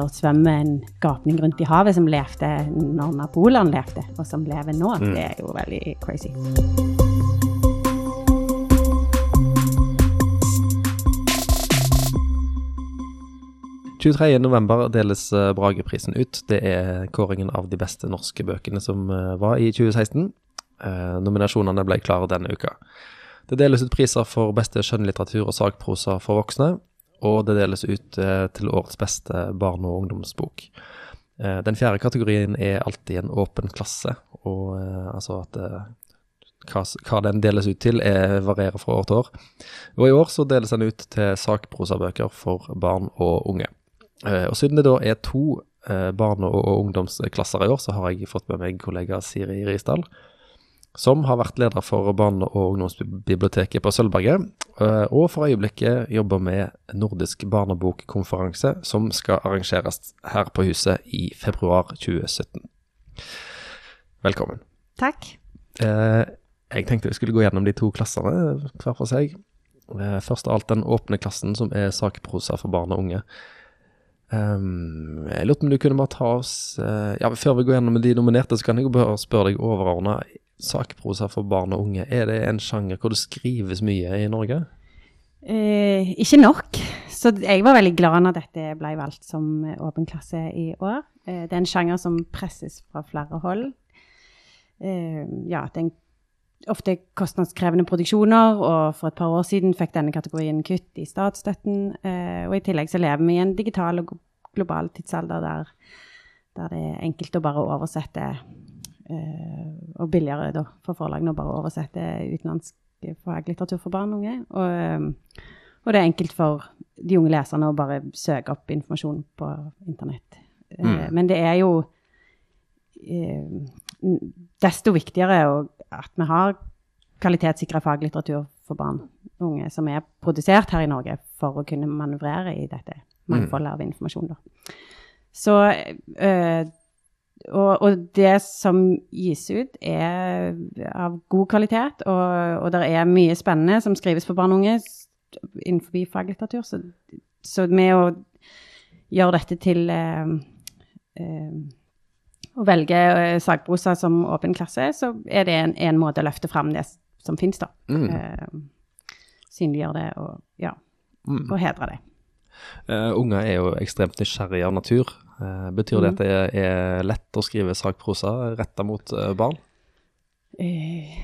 Hitler svømme en gapning rundt i havet, som levde når Napoleon levde, og som lever nå. Mm. Det er jo veldig crazy. november deles eh, Brageprisen ut. Det er kåringen av de beste norske bøkene som eh, var i 2016. Eh, nominasjonene ble klare denne uka. Det deles ut priser for beste skjønnlitteratur og sakprosa for voksne, og det deles ut eh, til årets beste barne- og ungdomsbok. Eh, den fjerde kategorien er alltid en åpen klasse, og eh, altså at hva, den deles ut til, er, varierer fra år til år. Og i år så deles den ut til sakprosabøker for barn og unge. Og siden det da er to barne- og ungdomsklasser i år, så har jeg fått med meg kollega Siri Risdal, som har vært leder for barne- og ungdomsbiblioteket på Sølvberget, eh, og for øyeblikket jobber med Nordisk barnebokkonferanse, som skal arrangeres her på huset i februar 2017. Velkommen. Takk. Eh, jeg tenkte vi skulle gå gjennom de to klassene hver for seg. Eh, først av alt den åpne klassen, som er sakprosa for barn og unge. Um, jeg lurte om du kunne bare ta oss uh, Ja, Før vi går gjennom de nominerte, så kan jeg jo bare spørre deg overordna. Sakprosa for barn og unge, er det en sjanger hvor det skrives mye i Norge? Eh, ikke nok. Så jeg var veldig glad når dette ble valgt som åpen klasse i år. Eh, det er en sjanger som presses fra flere hold. Eh, ja, det er ofte kostnadskrevende produksjoner, og for et par år siden fikk denne kategorien kutt i statsstøtten. Eh, og i tillegg så lever vi i en digital og global tidsalder der, der det er enkelt å bare oversette og billigere da, for forlagene å bare oversette utenlandsk faglitteratur for barn og unge. Og, eh, og det er enkelt for de unge leserne å bare søke opp informasjon på internett. Eh, Mm. Men det er jo eh, desto viktigere at vi har kvalitetssikra faglitteratur for barn og unge som er produsert her i Norge for å kunne manøvrere i dette mangfoldet av informasjon. Da. Så eh, og, og det som gis ut, er av god kvalitet, og, og det er mye spennende som skrives for barn og unge innenfor faglitteratur. Så, så med å gjøre dette til eh, eh, Å velge eh, sakprosa som åpen klasse, så er det en, en måte å løfte fram det som finnes, da. Mm. Eh, synliggjøre det og, ja, Mm. og hedre det. Uh, unger er jo ekstremt nysgjerrige av natur. Eh, betyr det Mm. at det er lett å skrive sakprosa retta mot eh, barn? Eh,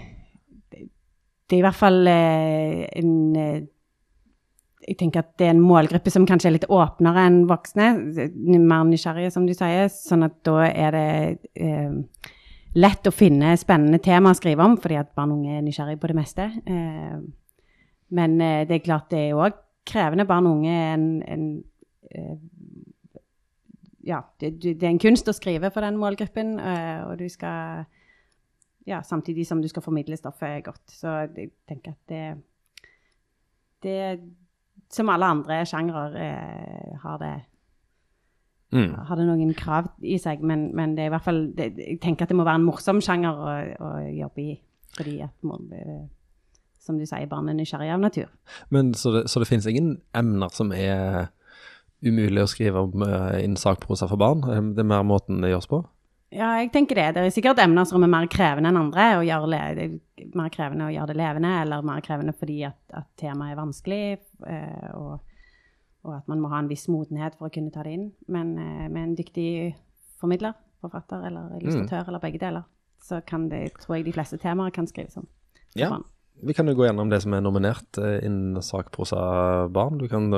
det, er i hvert fall en Jeg tenker at det er en målgruppe som kanskje er litt åpnere enn voksne. Mer nysgjerrige, som du sier. Sånn at da er det eh, lett å finne spennende tema å skrive om, fordi at barn og unge er nysgjerrige på det meste. Eh, men det er klart det er òg krevende. Barn og unge er en, en ja, det, det er en kunst å skrive for den målgruppen, eh, og du skal ja, samtidig som du skal formidle stoffet godt. Så jeg tenker at det, det Som alle andre sjangre eh, har, det, Mm. har det noen krav i seg, men, men det er i hvert fall det, Jeg tenker at det må være en morsom sjanger å, å jobbe i, fordi at må, eh, som du sier, barn er nysgjerrige av natur. Men så det, så det finnes ingen emner som er umulig å skrive om uh, innen sakprosa for barn? Eh, Det er mer måten det gjøres på? Ja, jeg tenker det. Det er sikkert emner som er mer krevende enn andre. le er mer krevende å gjøre det levende, eller mer krevende fordi at, at temaet er vanskelig, eh, og, og at man må ha en viss modenhet for å kunne ta det inn. Men eh, med en dyktig formidler, forfatter eller illustratør, eller begge deler, så kan det, tror jeg de fleste temaer kan skrives om. Ja. barn. Vi kan jo gå gjennom det som er nominert eh, innen sakprosa barn. Du kan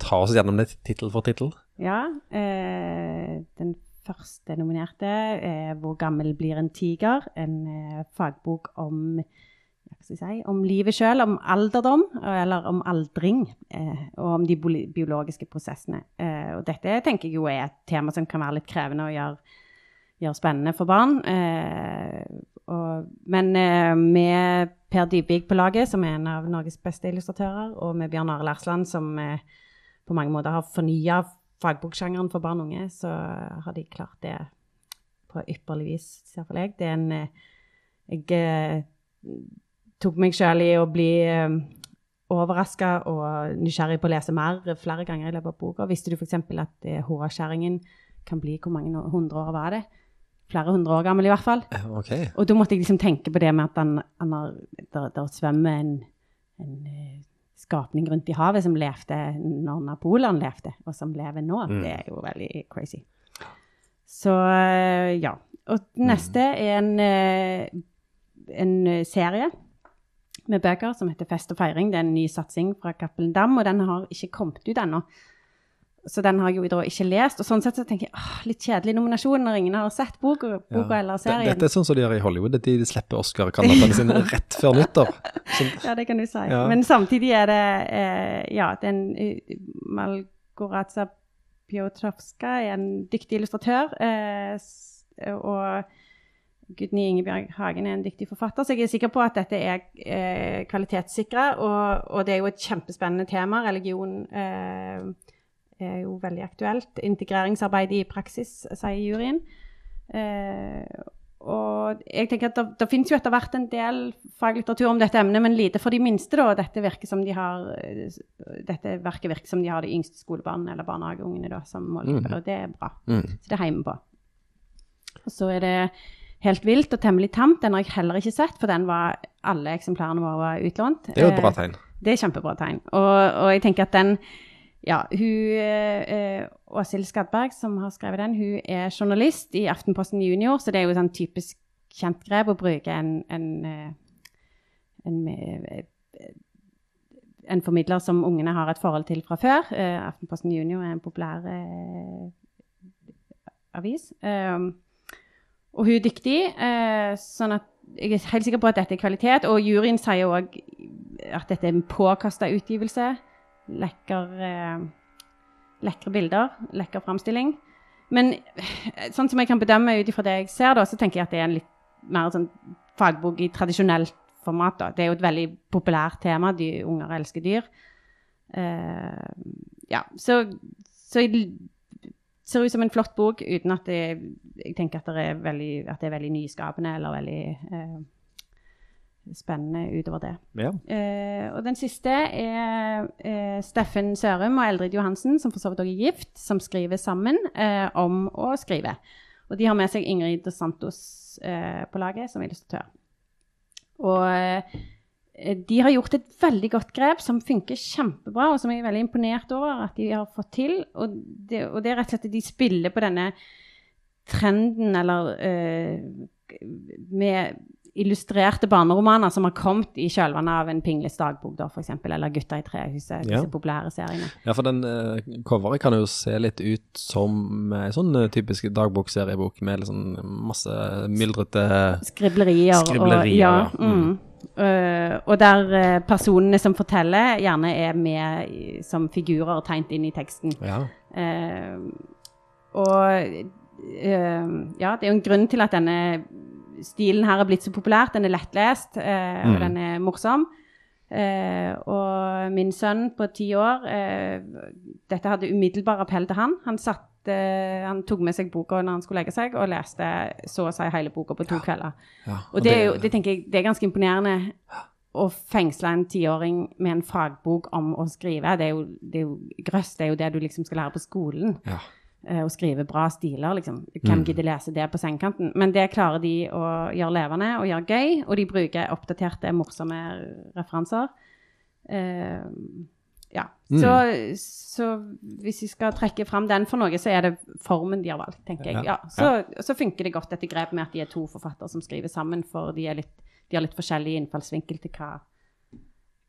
ta oss gjennom det tittel for tittel. Ja, eh, den første nominerte er 'Hvor gammel blir en tiger?' En eh, fagbok om, si, om livet sjøl, om alderdom, eller om aldring, eh, og om de biologiske prosessene. Eh, og dette tenker jeg jo er et tema som kan være litt krevende å gjøre, gjøre spennende for barn. Eh, og, men eh, med Per Dybvik på laget, som er en av Norges beste illustratører, og med Bjørn Arild Ersland, som eh, på mange måter har fornya fagboksjangeren for barn og unge, så har de klart det på ypperlig vis, ser for jeg. Det er en eh, Jeg eh, tok meg sjøl i å bli eh, overraska og nysgjerrig på å lese mer flere ganger i løpet av boka. Visste du f.eks. at eh, Håkjerringen kan bli Hvor mange hundre år var det? Flere hundre år gammel, i hvert fall. Okay. Og da måtte jeg liksom tenke på det med at han, han har, der, der svømmer en, en eh, skapning rundt i havet som levde når Napoleon levde, og som lever nå. Mm. Det er jo veldig crazy. Så eh, ja. Og neste er en, eh, en eh, serie med bøker som heter Fest og feiring. Det er en ny satsing fra Cappelen Dam, og den har ikke kommet ut ennå. Så den har jeg jo ikke lest. Og sånn sett så tenker jeg åh, litt kjedelig nominasjon når ingen har sett boka, boka eller serien. Dette er sånn som de gjør i Hollywood. at De slipper Oscar-kandidatene sine rett før nyttår. Sånn, Ja, det kan du si. Ja. Men samtidig er det eh, Ja, den uh, Malgoraza Piotrowska er en dyktig illustratør. Eh, og Gudny Ingebjørg Hagen er en dyktig forfatter, så jeg er sikker på at dette er eh, kvalitetssikra. Og, og det er jo et kjempespennende tema. Religion eh, er jo veldig aktuelt. Integreringsarbeid i praksis, sier juryen. Eh, og jeg tenker at det, det finnes jo etter hvert en del faglitteratur om dette emnet, men lite for de minste. da, Dette virker som de har, dette verket virker som de har de yngste skolebarna eller barnehageungene da, som målgruppe, mm. og det er bra. mm. Så det er hjemme på. Og så er det Helt vilt og temmelig tamt. Den har jeg heller ikke sett, for den var, alle eksemplarene våre var utlånt. Det er jo et bra Eh, tegn. det er kjempebra tegn. Og, og jeg tenker at den Ja, hun eh, Åshild Skadberg, som har skrevet den, hun er journalist i Aftenposten Junior, så det er jo sånn typisk kjent grep å bruke en, en, eh, en, eh, en formidler som ungene har et forhold til fra før. Eh, Aftenposten Junior er en populær eh, avis. Um, og hun er dyktig, eh, sånn at jeg er helt sikker på at dette er kvalitet. Og juryen sier òg at dette er en påkasta utgivelse. Lekker, eh, lekre bilder, lekker framstilling. Men eh, sånn som jeg kan bedømme ut ifra det jeg ser, da, så tenker jeg at det er en litt mer sånn fagbok i tradisjonelt format. Da. Det er jo et veldig populært tema. De unger elsker dyr. Eh, ja, så, så jeg ser ut som en flott bok uten at det, jeg tenker at det veldig, at det er veldig nyskapende eller veldig eh, spennende utover det. Ja. Eh, og den siste er eh, Steffen Sørum og Eldrid Johansen, som for så vidt også er gift, som skriver sammen eh, om å skrive. Og de har med seg Ingrid Dos Santos eh, på laget som illustratør. Og de har gjort et veldig godt grep som funker kjempebra, og som jeg er veldig imponert over at de har fått til. Og det, og det er rett og slett at de spiller på denne trenden, eller eh, med illustrerte barneromaner som har kommet i kjølvannet av en Pingles dagbok, da, eksempel, eller Gutta i trehuset, Ja. disse populære seriene. Ja, for den uh, coveret kan jo se litt ut som en sånn eh, typisk dagbokseriebok med sånn masse myldrete Skriblerier. Skriblerier, og, ja. ja. Mm. Mm. Uh, og der personene som forteller, gjerne er med som figurer tegnet inn i teksten. Ja. Og ja, det er jo en grunn til at denne stilen her er blitt så populær. Den er lettlest, eh, Mm. og den er morsom. Eh, og min sønn på ti år eh, Dette hadde umiddelbar appell til han. Han, satt, han tok med seg boka når han skulle legge seg, og leste så å si hele boka på to kvelder. ja. Og det er jo, det tenker jeg, det er ganske imponerende å fengsle en tiåring med en fagbok om å skrive. Det er jo, det er jo grøss, det er jo det du liksom skal lære på skolen. Ja. Eh, Å skrive bra stiler, liksom. Hvem Mm. gidder lese det på sengekanten? Men det klarer de å gjøre levende og gjøre gøy, og de bruker oppdaterte, morsomme referanser. Uh, ja. Mm. Så, så hvis vi skal trekke fram den for noe, så er det formen de har valgt, tenker jeg. Ja. Så, så funker det godt dette grepet med at de er to forfattere som skriver sammen, for de, er litt, de har litt forskjellig innfallsvinkel til hva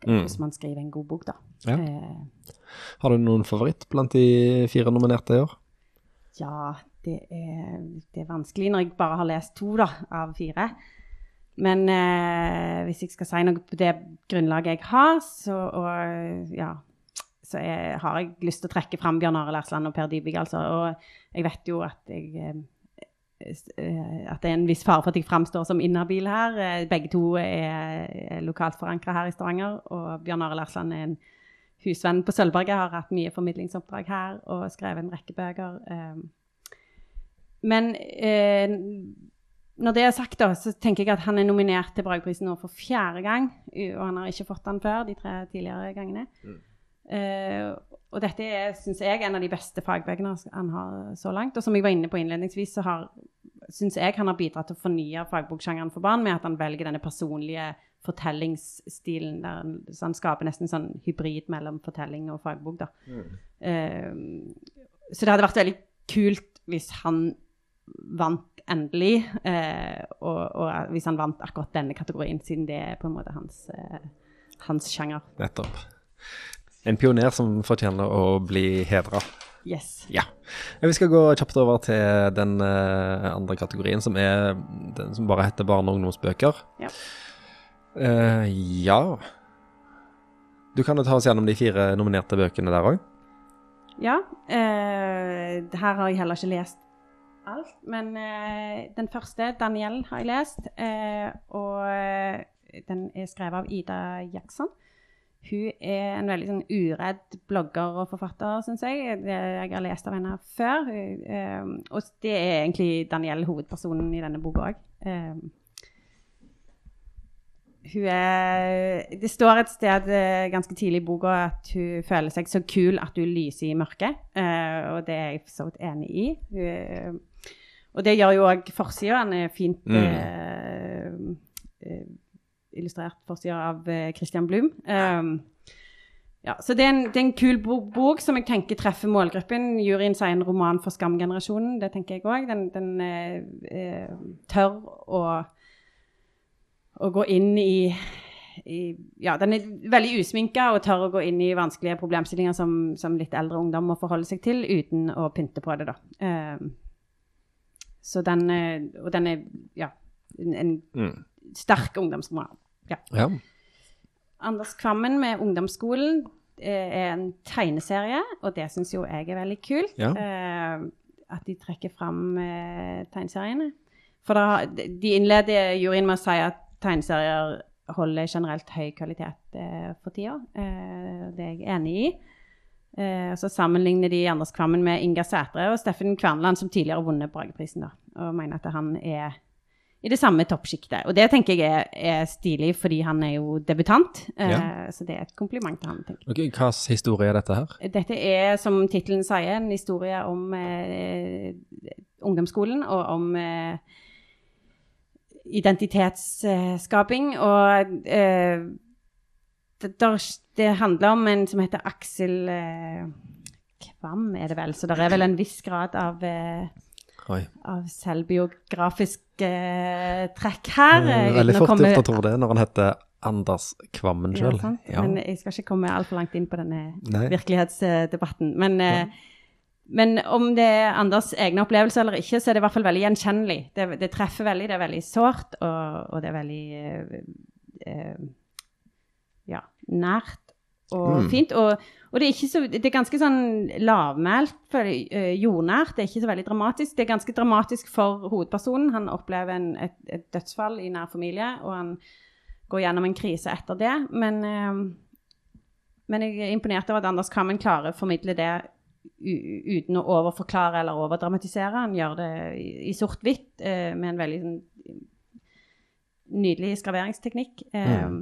Mm. Hvis man skriver en god bok, da. Ja. Eh, Har du noen favoritt blant de fire nominerte i år? Ja, det er, det er vanskelig når jeg bare har lest to da, av fire. Men eh, hvis jeg skal si noe på det grunnlaget jeg har, så, og, ja, så jeg, har jeg lyst til å trekke fram Bjørn Are Lærsland og Per Dybvig. Altså, og jeg vet jo at jeg eh, at det er en viss fare for at jeg framstår som inhabil her. Eh, Begge to er, lokalt forankra her i Stavanger. Og Bjørn Are Lærsland er en husvenn på Sølvberget, har hatt mye formidlingsoppdrag her og skrevet en rekke bøker. eh. Men eh, når det er sagt, da, så tenker jeg at han er nominert til Brageprisen nå for fjerde gang. Og han har ikke fått den før de tre tidligere gangene. Mm. Uh, og dette er, syns jeg, en av de beste fagbøkene han har så langt. Og som jeg var inne på innledningsvis, så syns jeg han har bidratt til å fornye fagboksjangeren for barn med at han velger denne personlige fortellingsstilen der han, så han skaper nesten sånn hybrid mellom fortelling og fagbok. da. Mm. Uh, så det hadde vært veldig kult hvis han vant endelig, uh, og, og, hvis han vant akkurat denne kategorien, siden det er på en måte hans, uh, hans sjanger. Nettopp. En pioner som fortjener å bli hedra. Yes. Ja. Vi skal gå kjapt over til den andre kategorien, som er den som bare heter barne- og ungdomsbøker. Ja. Uh, ja Du kan jo ta oss gjennom de fire nominerte bøkene der òg. Ja. Uh, her har jeg heller ikke lest alt. Men uh, den første, 'Daniel', har jeg lest. og den er skrevet av Ida Jackson. Hun er en veldig sånn uredd blogger og forfatter, syns jeg. Jeg har lest av henne før. og det er egentlig Daniel hovedpersonen i denne boka òg hun er Det står et sted eh, ganske tidlig i boka at hun føler seg så kul at hun lyser i mørket. Uh, og det er jeg for så vidt enig i. Hun, og det gjør jo òg forsida. Den er fint mm. uh, illustrert forsida av Christian Blum. Um, ja, så det er, en, det er en kul bok, som jeg tenker treffer målgruppen. Juryen sier en roman for skamgenerasjonen. Det tenker jeg òg. Den, den tør å å gå inn i, i, Ja, den er veldig usminka og tør å gå inn i vanskelige problemstillinger som, som, litt eldre ungdom må forholde seg til, uten å pynte på det, da. Uh, så den Og den er ja, en, en mm. sterk ungdomsmoral. Ja. ja. Anders Kvammen med ungdomsskolen er en tegneserie, og det syns jo jeg er veldig kult. Ja. Uh, at de trekker fram uh, tegneseriene. For da, de innleder juryen med å si at tegneserier holder generelt høy kvalitet eh, for tida. Eh, det er jeg enig i. Eh, så sammenligner de Anders Kvammen med Inga Sætre og Steffen Kverneland, som tidligere har vunnet Brageprisen, da, og mener at han er i det samme toppsjiktet. Og det tenker jeg er, er, stilig, fordi han er jo debutant. Eh, ja. Så det er et kompliment til han. tenker jeg. Okay, Hva historie er dette her? Dette er, som tittelen sier, en historie om eh, ungdomsskolen og om eh, identitetsskaping. Og eh, det, det, handler om en som heter Aksel eh, Kvam, er det vel. Så det er vel en viss grad av, eh, av selvbiografisk eh, trekk her. Mm, veldig fort gjort å tro det når han heter Anders Kvammen sjøl. Ja, Men jeg skal ikke komme altfor langt inn på denne Nei. virkelighetsdebatten. Men ja. Men om det er Anders egne opplevelser eller ikke, så er det i hvert fall veldig gjenkjennelig. Det, det treffer veldig, det er veldig sårt, og, og, det er veldig eh, eh, ja, nært og mm. fint. Og, og, det, er så, det er ganske sånn lavmælt, uh, jordnært. Det er ikke så veldig dramatisk. Det er ganske dramatisk for hovedpersonen. Han opplever en, et, et, dødsfall i nær familie, og han går gjennom en krise etter det. Men, eh, men jeg er imponert over at Anders Kammen klarer å formidle det uten å overforklare eller overdramatisere. Han gjør det i, i sort-hvitt eh, med en veldig sånn, nydelig skraveringsteknikk. Eh, mm.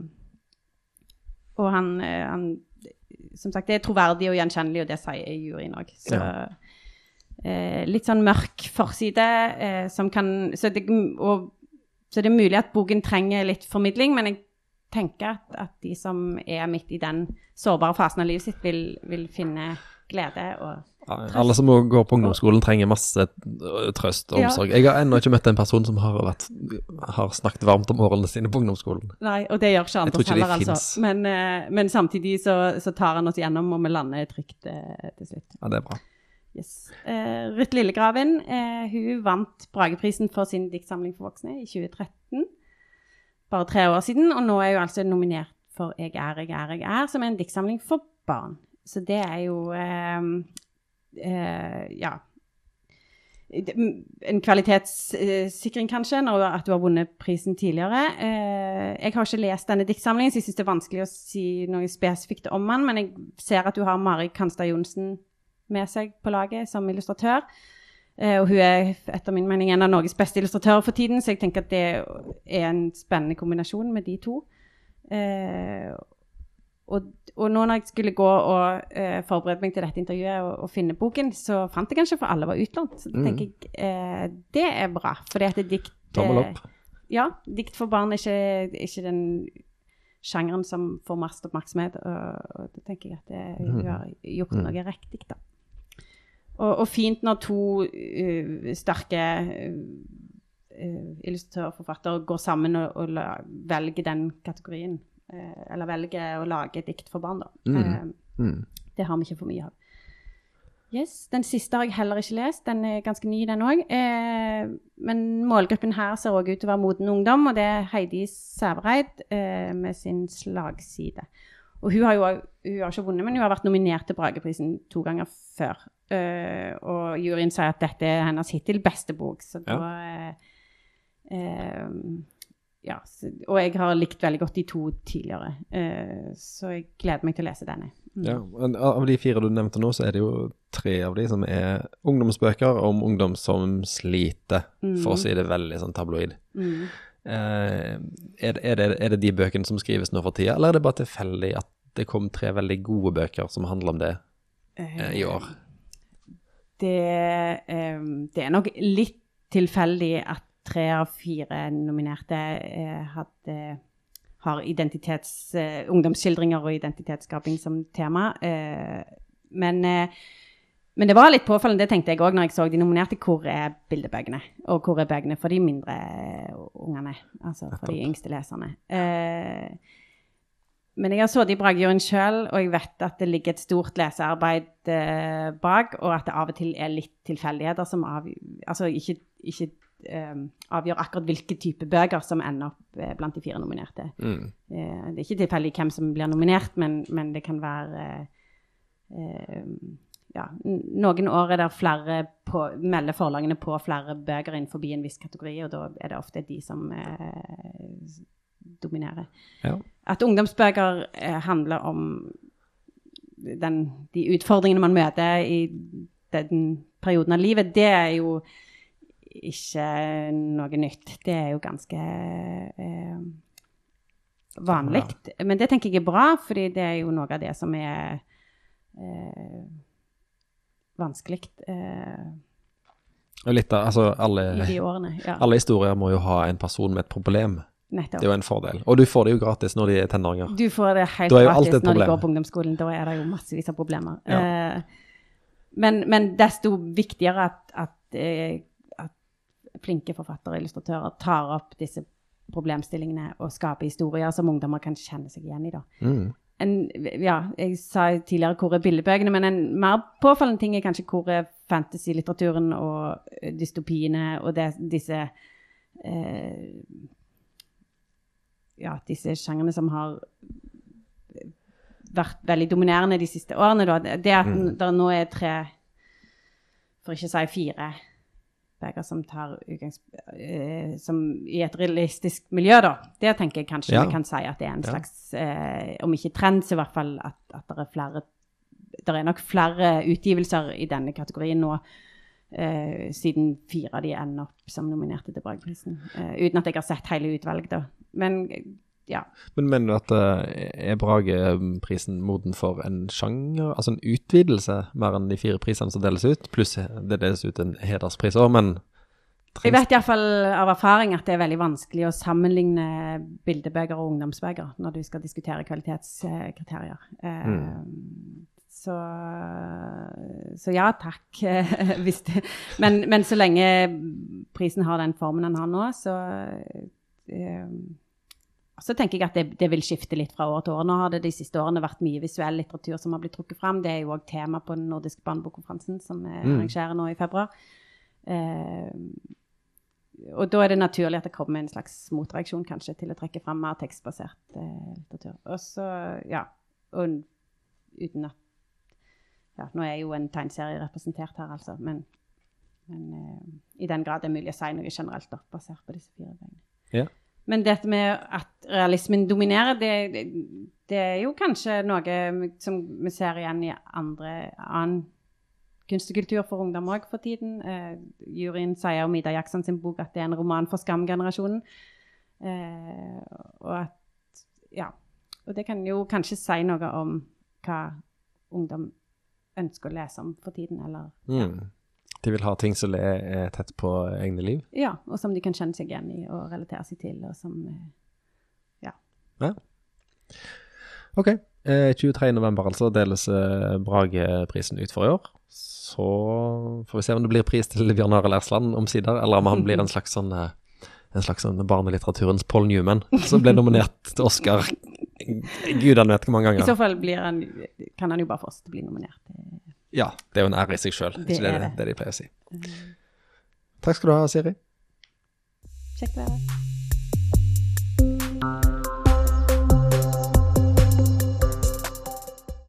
Og han, eh, han, Som sagt, det er troverdig og gjenkjennelig, og det sier juryen òg. Så ja. eh, litt sånn mørk forside eh, som kan så det, og, så det er mulig at boken trenger litt formidling, men jeg tenker at, at de som er midt i den sårbare fasen av livet sitt, vil, vil finne glede og trøst. Alle som går på ungdomsskolen trenger masse øh, trøst og omsorg. Jeg har ennå ikke møtt en person som har, vært, har, snakket varmt om årene sine på ungdomsskolen. Nei, og det gjør ikke andre heller, altså. Men, uh, men, samtidig så, så, tar han oss gjennom, og vi lander trygt uh, til slutt. Ja, det er bra. Yes. Uh, Ruth Lillegraven hun vant Brageprisen for sin diktsamling for voksne i 2013. Bare tre år siden, og nå er hun altså nominert for Jeg er, jeg er, jeg er, som er en diktsamling for barn. Så det er jo eh, eh, Ja. En kvalitetssikring, kanskje, når at du har vunnet prisen tidligere. Eh, jeg har ikke lest denne diktsamlingen, så jeg syns det er vanskelig å si noe spesifikt om den. Men jeg ser at du har Mari Kanstad Johnsen med seg på laget som illustratør. Eh, og hun er etter min mening en av Norges beste illustratører for tiden, så jeg tenker at det er en spennende kombinasjon med de to. Eh, og, og nå når jeg skulle gå og eh, forberede meg til dette intervjuet og, og, finne boken, så fant jeg kanskje for alle var utlånt. Så mm. tenker jeg eh, det er bra, fordi at det dikt Tommel opp. Ja. Dikt for barn er ikke, ikke den sjangeren som får mest oppmerksomhet. Og, og da tenker jeg at det, hun mm. har gjort mm. noe riktig, da. Og, og, fint når to uh, sterke uh, illustratørforfattere går sammen og, og la, velger den kategorien. Uh, eller velger å lage dikt for barn, da. Mm. Mm. Det har vi ikke for mye av. Yes, Den siste har jeg heller ikke lest. Den er ganske ny, den òg. Eh, men målgruppen her ser òg ut til å være moden ungdom, og det er Heidi Sævereid eh, med sin slagside. Og hun har jo hun har ikke vunnet, men hun har vært nominert til Brageprisen to ganger før. Eh, og juryen sier at dette er hennes hittil beste bok, så da eh, eh, ja, og jeg har likt veldig godt de to tidligere, eh, så jeg gleder meg til å lese denne. Mm. Ja, Av de fire du nevnte nå, så er det jo tre av de som er ungdomsbøker om ungdom som sliter, mm. for å si det veldig sånn tabloid. Mm. Eh, er, er, det, er, det, de bøkene som skrives nå for tida, eller er det bare tilfeldig at det kom tre veldig gode bøker som handler om det eh, i år? Det, det er nok litt tilfeldig at tre av fire nominerte eh, hadde, har identitets, eh, ungdomsskildringer og identitetsskaping som tema. Eh, men, men, det var litt påfallende, det tenkte jeg òg når jeg så de nominerte. Hvor er bildebøkene? Og hvor er bøkene for de mindre ungene? Altså for de yngste leserne. Men jeg har sittet i Bragejuryen sjøl, og jeg vet at det ligger et stort lesearbeid eh, bak, og at det av og til er litt tilfeldigheter som av... Altså ikke, ikke eh, avgjør akkurat hvilke type bøker som ender opp eh, blant de fire nominerte. Mm. Eh, det er ikke tilfeldig hvem som blir nominert, men, men det kan være eh, ja, noen år er det flere på, melder forlagene på flere bøker innenfor en viss kategori, og da er det ofte de som eh, dominerer. Ja. At ungdomsbøker eh, handler om den, de utfordringene man møter i den perioden av livet, det er jo ikke noe nytt. Det er jo ganske eh, vanlig. Ja. Men det tenker jeg er bra, fordi det er jo noe av det som er eh, vanskelig. Eh, litt av, altså alle, årene, ja. alle historier må jo ha en person med et problem. Nettopp. Det er jo en fordel. Og du får det jo gratis når de er tenåringer. Du får det helt gratis når de går på ungdomsskolen. Da er det jo massevis av problemer. Ja. Eh, men, men, desto viktigere at, at, eh, flinke forfattere og illustratører tar opp disse problemstillingene og skaper historier som ungdommer kan kjenne seg igjen i. da. Mm. En, ja, jeg sa tidligere hvor er billedbøkene, men en mer påfallende ting er kanskje hvor er fantasy-litteraturen og eh, dystopiene og det, disse eh, Ja, disse sjangrene som har vært veldig dominerende de siste årene. Da. Det at mm. det nå er tre, for ikke å si fire bøker som tar. Uh, som i et realistisk miljø, da. Der tenker jeg kanskje ja. vi kan si at det er en slags uh, Om ikke trend, så i hvert fall at, at det er flere Det er nok flere utgivelser i denne kategorien nå. Uh, siden fire av de ender opp som nominerte til Brageprisen. uten at jeg har sett hele utvalget, da. Men ja. Men mener du at er Brageprisen moden for en sjanger, altså en utvidelse, mer enn de fire prisene som deles ut? Pluss det deles ut en hederspris òg, men jeg vet iallfall av erfaring at det er veldig vanskelig å sammenligne bildebøker og ungdomsbøker når du skal diskutere kvalitetskriterier. Eh, mm. Så, så, ja, takk. men, men, så lenge prisen har den formen den har nå, så um, så tenker jeg at det, det, vil skifte litt fra år til år. Nå har det de siste årene vært mye visuell litteratur som har blitt trukket fram. Det er jo òg tema på den nordiske barnebokkonferansen som vi mm. arrangerer nå i februar. Eh, og da er det naturlig at det kommer en slags motreaksjon kanskje til å trekke fram mer tekstbasert eh, litteratur. Og så, ja Og uten at ja, Nå er jo en tegneserie representert her, altså, men, men eh, i den grad det er mulig å si noe generelt da, basert på disse fire bøkene. Ja. Men dette med at realismen dominerer, det, det, er jo kanskje noe som vi ser igjen i andre, annen kunst og kultur for ungdom òg for tiden. Eh, juryen sier om Ida Jackson sin bok at det er en roman for Skam-generasjonen. Eh, og at Ja. Og det kan jo kanskje si noe om hva ungdom ønsker å lese om for tiden, eller Mm. De vil ha ting som er tett på egne liv. Ja, og som de kan kjenne seg igjen i og relatere seg til, og som eh, Ja. Ok. Eh, 23. november altså deles eh, Brageprisen ut for i år. Så får vi se om det blir pris til Bjørn Arild Ersland omsider, eller om han blir en slags sånn eh, en slags sånn barnelitteraturens Paul Newman, som ble nominert til Oscar gudene vet hvor mange ganger. I så fall blir han, kan han jo bare fortsette å bli nominert. Ja, det er jo en ære i seg sjøl. Det Det, det, det. det de pleier å si. Takk skal du ha, Siri. Kjekt å være her.